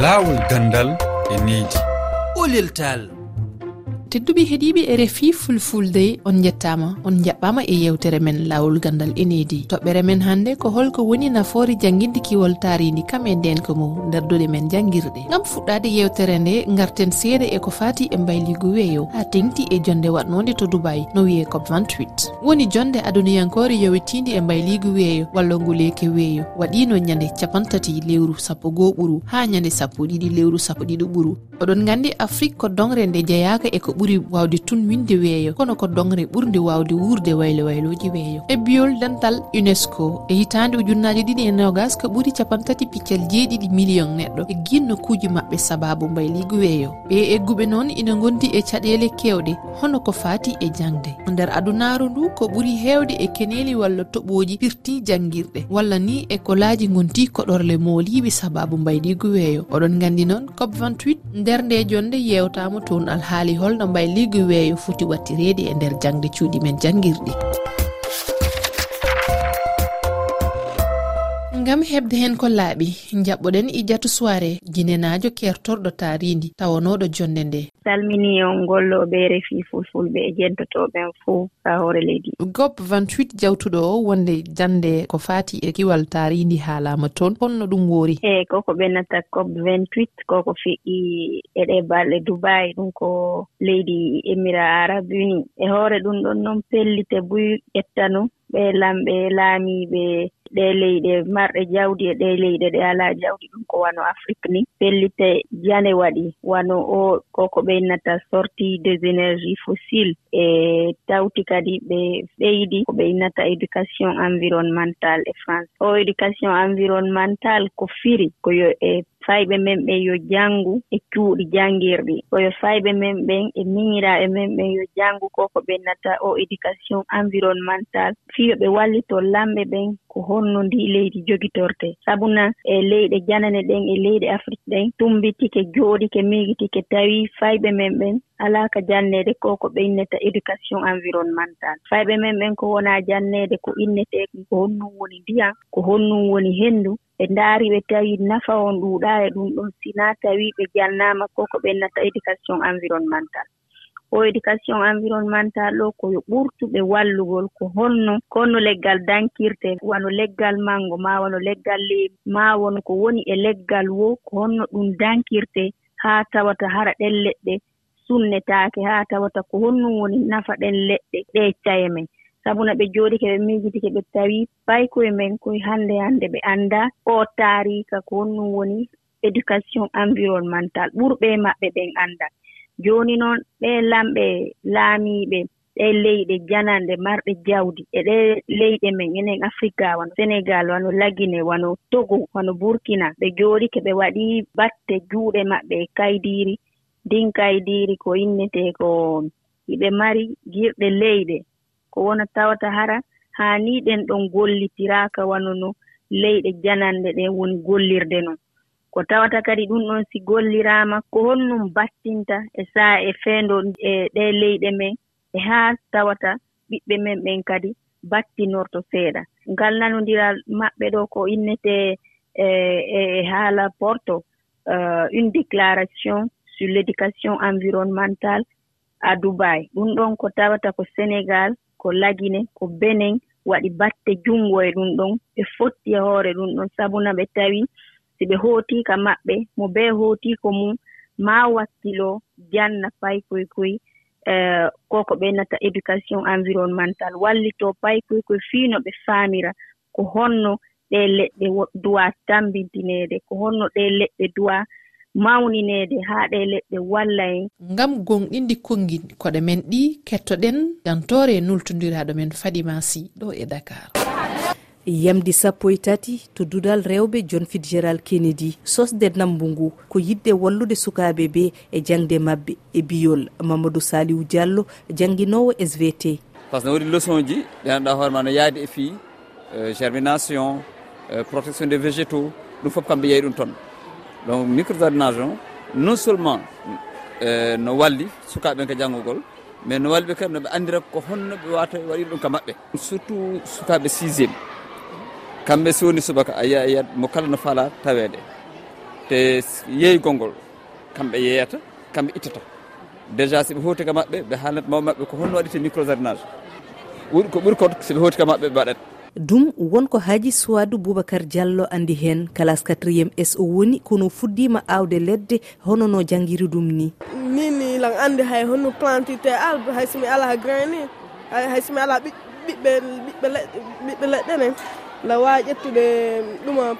laawol gandal e needi. Olel tal tedduɓe heeɗiɓe e rfi fulfulde on jettama on jaɓɓama e yewtere men lawol gandal enedi. Toɓɓere men hannde ko holko woni nafoore jangguinde kiwol taaridi kam e ndenko mum nderdude men jangguirɗe gam fuɗɗade yewtere nde garten seeɗa e ko fati e mbayligu weeyo ha tengti e jonde watnode to dubay no wiye cop 28 woni jonde aduniyankore yowitide e mbayligu weeyo wallongu leeke weeyo waɗino ñande capantati lewru sappo goo ɓuuru ha ñande sappo ɗiɗi lewru sappo ɗiɗo ɓuuru oɗon gandi afrique ko dongre nde jeeyaka e ko ɓuri ɓuuri wawde tun winde weeyo. Kono ko dongre ɓurde wawde wuurde waylo wayloji weeyo. E biyol dental unesco e hitande ujunnaji ɗiɗi e nogas ko ɓuuri capantati piccal jeeɗiɗi million neɗɗo. E guinno kuuji mabɓe sababu mbayligu weeyo. Ɓe egguɓe noon ina gondi e caɗele kewɗe hono ko fati e jangde. Nder adunaru ndu ko ɓuuri hewde e keneli walla toɓoji pirti jangguirɗe walla ni e kolaji gonti koɗorle moliɓe sababu mbayligu weeyo. Oɗon gandi noon cop 28 nder nde e jonde yewtama toon alhaali holno no mbayligu weeyo foti wattireede e nder jangde cuuɗi men jangguirɗi gam hebde hen ko laaɓi jaɓɓoɗen ijatu e soire guinenajo kertorɗo taridi tawanoɗo jonde nde. Salmini on golloɓe refi fulfulɓe e jentotoɓen fuu ha hoore leydi. Gop 28 jawtuɗo o wonde jande ko fati e kiwal taridi ha laama toon honno ɗum woori? Eyi koko ɓennata cop 28 koko feƴƴi eɗe balɗe dubai ɗum ko leydi émira arabe uni e hoore ɗum ɗon noon pellite buy ƴettanu ɓe lamɓe laamiiɓe ɗe leyɗe marɗe jawdi e ɗe leyɗe ɗe alaa jawdi ɗum ko wano afrique ni. Pellite jane waɗi wano o ko ko ɓeynata sortie des énergie fossile e tawti kadi ɓe ɓeydi ko ɓeynata éducation environnemental e france. O éducation environnemental ko firi ko yo e fayɓe men ɓen yo janngu e cuuɗi janngirɗi. Koyo fayɓe men ɓen e miñiraaɓe men ɓen yo janngu ko ko ɓe nata o éducation environnemental. Fiyo ɓe wallito lamɓe ɓen ko honno ndi leydi jogitorte sabuna e leyɗe janane ɗen e leyɗe afrique ɗen tumbitike jooɗike miigitike tawi fayɓe men ɓen alaaka janneede ko ko ɓe inneta éducation environnemental. Fayɓe men ɓen ko wonaa janneede ko innetee ko honnum woni ndiyam ko honnum woni henndu ɓe ndaari ɓe tawi nafa on ɗuuɗaa e ɗum ɗon sinaa tawii ɓe jalnaama ko ko ɓennata éducation environnemental o éducation environnemental ɗo koyo ɓurtuɓe wallugol ko holno kono leggal dankirte wano leggal manngo maa wano leggal leebi maa wono ko woni e leggal wo ko honno ɗum dankirte haa tawata hara ɗen leɗɗe sunnetaake haa tawata ko honnum woni nafa ɗen leɗɗe ɗe caye men sabuna ɓe jooɗike ɓe miijitike ɓe tawi paykoye men koye hannde hannde ɓe annda. O taarika ko honɗum woni éducation environnemental. Ɓurɓe maɓɓe ɓen annda. Jooni noon ɓe lamɓe laamiiɓe ɗe leyɗe janande marɗe jawdi. E ɗe leyɗe men enen africa wano sénégal wano lagine wano togo wano burkina. Ɓe jooɗike ɓe waɗi batte juuɗe maɓɓe e kaydiiri ndin kaydiiri ko innetee ko iɓe mari girɗe leyɗe. ko wona tawata hara haaniiɗen ɗon gollitiraaka wano no leyɗe janande ɗen woni gollirde non ko tawata kadi ɗum ɗon si golliraama ko honnum battinta e saa e feendo e ɗe leyɗe men e haa tawata ɓiɓɓe men ɓen kadi battinorto seeɗa. Ngal nanondiral maɓɓe ɗo ko innetee e e haala porto uh, une déclaration sur l' éducation environnementale à dubayi ɗum ɗon ko tawata ko sénégal ko lagine ko benen waɗi batte junngo e ɗum ɗon ɓe fotti e hoore ɗum ɗon. Sabuna ɓe tawi si ɓe hootiika maɓɓe mo bee hootiiko mum maa wakkiloo janna pay koye koye eh, ko ko ɓeynata éducation environnemental. Wallitoo pay koye koye fiino ɓe faamira ko honno ɗe leɗɗe duwa tambintineede ko honno ɗe leɗɗe duwa mawninede haa ɗe leɗɗe walla en ngam gonɗinde konngin koɗe men ɗi kettoɗen jantore e nultodiraɗo men fadima sy ɗo e dakar. Yamdi sappo e tati to dudal rewɓe john fitgéral kennedy sosde nambu ngu ko yidde wallude sukaɓe be e jangde mabɓe e biyol mamadou saliou diallo jangguinowo svt par ce que no waɗi leçon ji ɗe ganduɗa hoorema no yaadi e fii euh, germination euh, protection des végétaux ɗum foof kamɓe yeeyi ɗum toon. donc microdination non seulement euh, no walli sukaɓe ko janggugol mais no walliɓe kadi noɓe andira ko honno ɓe wata waɗir ɗum ka mabɓe surtout sukaɓe sixiéme kamɓe sowoni subaka a yiya yiyat mo kala no faala tawede te yeeygol ngol kamɓe yeeyata kamɓe ittata. Déjà soɓe hoti ka mabɓe ɓe haalnata mawɓe mabɓe ko honno waɗite micro jardinage ko ɓuuri kod soɓe hoti ka mabɓe ɓe waɗata ɗum wonko haaji suwadou boubacar diallo andi hen classe quatriéme s o woni kono fuddima awde ledde honono jangguiri ɗum ni? Nini lan andi hay honno plantité albe hay somi ala graini hay somi ala ɓiɓɓe ɓiɓɓe ɓiɓɓe leɗɗe ne. La wawi ƴettude ɗuma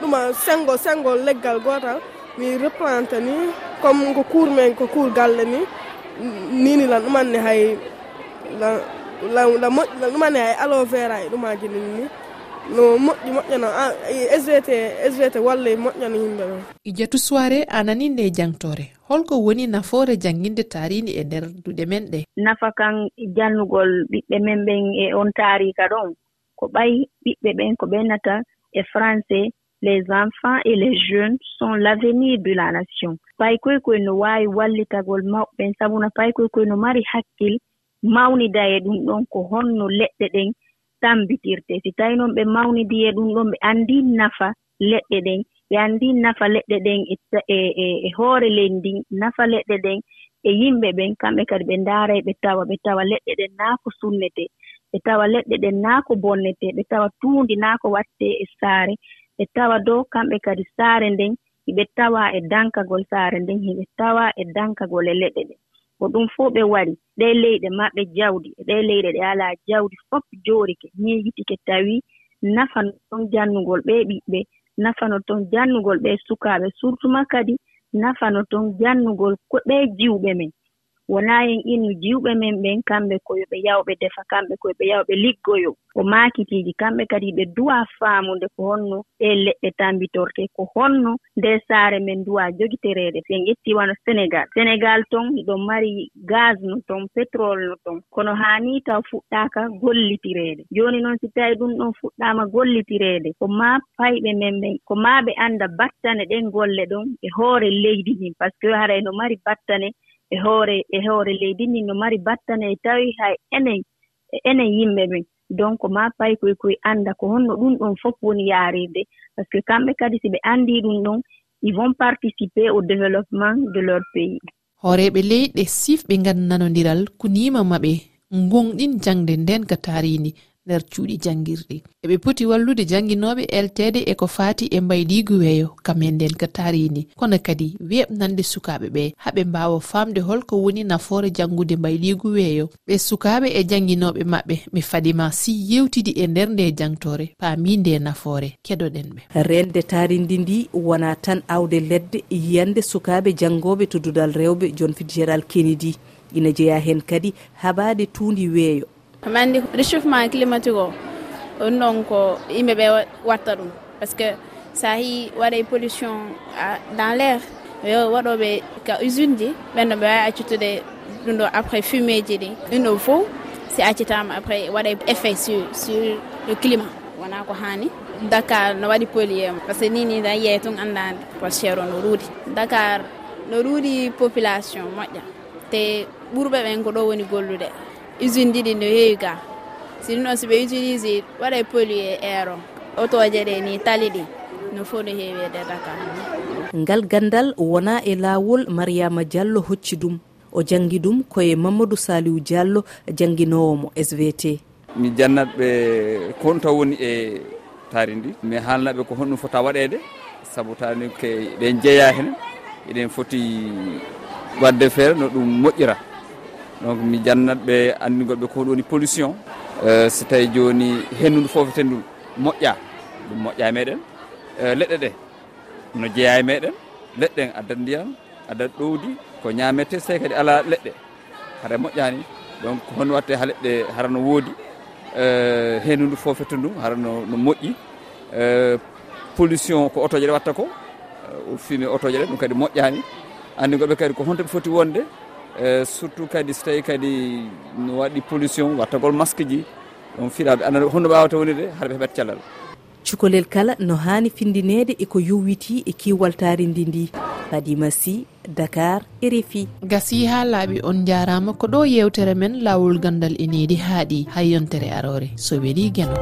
ɗuma sengo sengo leggal gotal mi replante ni comme ko cour men ko cour galle ni. Nini lan ɗumanne hay ɗa moƴƴina ɗumani hay alo vera e ɗumaji ɗin ni. No moƴƴi moƴƴana. Ah, e svt svt walla moƴƴana yimɓe ɗon ijatu soire a naninde e jangtore. Holko woni nafoore jangguinde taariindi e nder duɗe men ɗe. Nafa kan jannugol ɓiɓɓe men ɓen e on taarika ɗon. Ko ɓay ɓiɓɓe ɓen ko ɓennata e français. Les enfants et les jeunes sont l'avenir de la nation. Pay koye koye no waawi wallitagol mawɓe. Sabuna pay koye koye no mari hakkil mawnida e ɗum ɗon ko honno leɗɗe ɗen tambitirte. Si tawi noon ɓe mawnidi e ɗum ɗon ɓe anndi nafa leɗɗe ɗen ɓe anndi nafa leɗɗe ɗen e, e, e, e hoore leydi nafa leɗɗe ɗen e yimɓe ɓen. Kamɓe kadi ɓe ndaaray ɓe tawa ɓe tawa leɗɗe ɗen naa ko sunnete ɓe tawa leɗɗe ɗen naa ko bonnete ɓe tawa tuundi naa ko waɗte e saare. Ɓe tawa dow kamɓe kadi saare nden hiɓe tawa e dankagol saare nden hiɓe tawa e dankagol e leɗɗe ɗen. ko ɗum fuu ɓe waɗi ɗe leyɗe maɓɓe jawdi. Ɗe leyɗe ɗe alaa jawdi fof joorike ñeegitike tawi nafano toon janndugol ɓe ɓiɓɓe nafano toon janndugol ɓe sukaaɓe surtout ma kadi nafano toon janndugol ko ɓe jiwɓe men. wonaa en innu jiwɓe men ɓen kamɓe koyo ɓe yawɓe defa kamɓe koyo ɓe yawɓe liggoyo. Ko maakitiiji kamɓe kadi ɓe duwa faamude ko honno ɗe leɗɗe tambitorte ko honno nde saare men duwa jogitereede sen ƴettii wano sénégal sénégal ton iɗon mari gaz no ton pétrole no ton. Kono haanii taw fuɗɗaaka gollitireede. Jooni noon si tawii ɗum ɗon fuɗɗaama gollitireede. Ko maa payɓe men ɓen ko maa ɓe annda battane ɗen golle ɗon e hoore leydi ndin. Par ce que hara eno mari battane e hoore e hoore leydi ndi no mari battane e tawi hay enen e enen yimɓe ɓen donc ma pay koye koye annda ko honno ɗum ɗon fof woni yaarirde par ce que kamɓe kadi so ɓe anndi ɗum ɗon ils vont participé au développement de leur pays. Hooreɓe leyɗe sifɓe nganndanodiral kunima maɓe gonɗin jangde nden ka taaridi nder cuuɗi janngirɗi eɓe poti wallude jannginoɓe eltede e ko fati e mbaydigu weeyo kamen nden ka tarini kono kadi weɓnande sukaɓe ɓe haɓe mbawa famde holko woni nafoore janngude mbaydigu weeyo. Ɓe sukaɓe e jannginoɓe maɓɓe mi fadima si yewtidi e nder nde jangtore paami nde nafoore keɗoɗen ɓe. Rende taridi ndi wona tan awde ledde yiyande sukaɓe janngoɓe to dudal rewɓe jon fitgéral kenidi ina jeeya hen kadi haɓade tuundi weeyo. mi anndi réchauffement climatique o on ɗon ko yimɓe ɓe watta ɗum. Par ce que so yi waɗay pollution dans l' air ɓe waɗoɓe ka usine ji ɓenno ɓe wawi accitude ɗum ɗo après fumier ji ɗi. Ɗum ɗo fof si accitama après waɗay effet sur sur le climat. Wona ko hani dakar no waɗi poliyema par ce que ni ni tan yeey tun andade pascére o no ruudi. Dakar no ruudi population moƴƴa. Te ɓurɓe ɓen ko ɗo woni gollude. usine ɗiɗi no heewi ga sini noon soɓe utilise waɗay e poli e air o otoje ɗe ni tali ɗi. No fof no heewi e dakar ngal gandal wona e laawol mariama diallo hocci ɗum. O janngi ɗum koye mamadou saliou diallo jannginowomo svt mi jannatɓe konta woni e taari ndi. Mi haalnaɓe ko honɗum fota waɗede saabu tani ke eɗen jeeya hen eɗen foti wadde feere no ɗum moƴƴira. donc mi jannat ɓe anndingoɓe ko ɗoni pollution. Euh, so tawi joni hennudu fofeten ndu moƴƴa. Ɗum moƴƴa e meɗen. Euh, leɗɗe ɗe no jeeya e meɗen. Leɗɗe addat ndiyam addat ɗowdi ko ñamete so tawi kadi ala leɗɗe. Hara moƴƴani donc hono watte ha leɗɗe hara no woodi. Euh, hennudu fofeta ndu hara no moƴƴi. Pollution ko otoje ɗe watta ko. Fume otoje ɗe ɗum kadi moƴƴani anndingoɓe kadi ko honto ɓe foti wonde Eh, surtout kadi so tawi kadi no waɗi pollution wattagol masque ji on fiɗaɓe anda honno ɓawata wonirde haɗaɓe heɓat cellal. Cukalel kala no hani findinede eko yowiti e kiwaltari e ndi ndi. Fadima sy dakar e refi gasi ha laaɓi on jarama ko ɗo yewtere men lawol gandal e nedi haaɗi hay yontere arore so weeli gueno